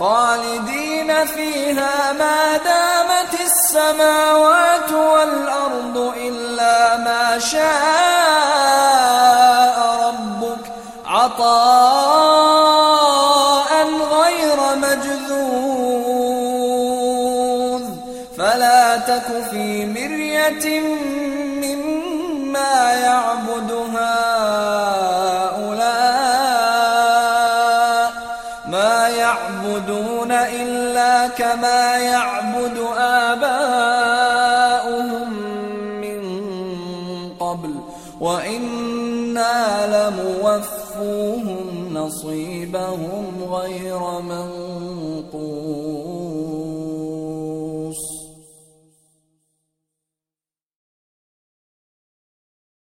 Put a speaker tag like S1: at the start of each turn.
S1: خالدين فيها ما دامت السماوات والأرض إلا ما شاء ربك عطاء غير مجذوذ. فلا تك في مرية يعبدون إلا كما يعبد آباؤهم من قبل وإنا لموفوهم نصيبهم غير منقوص.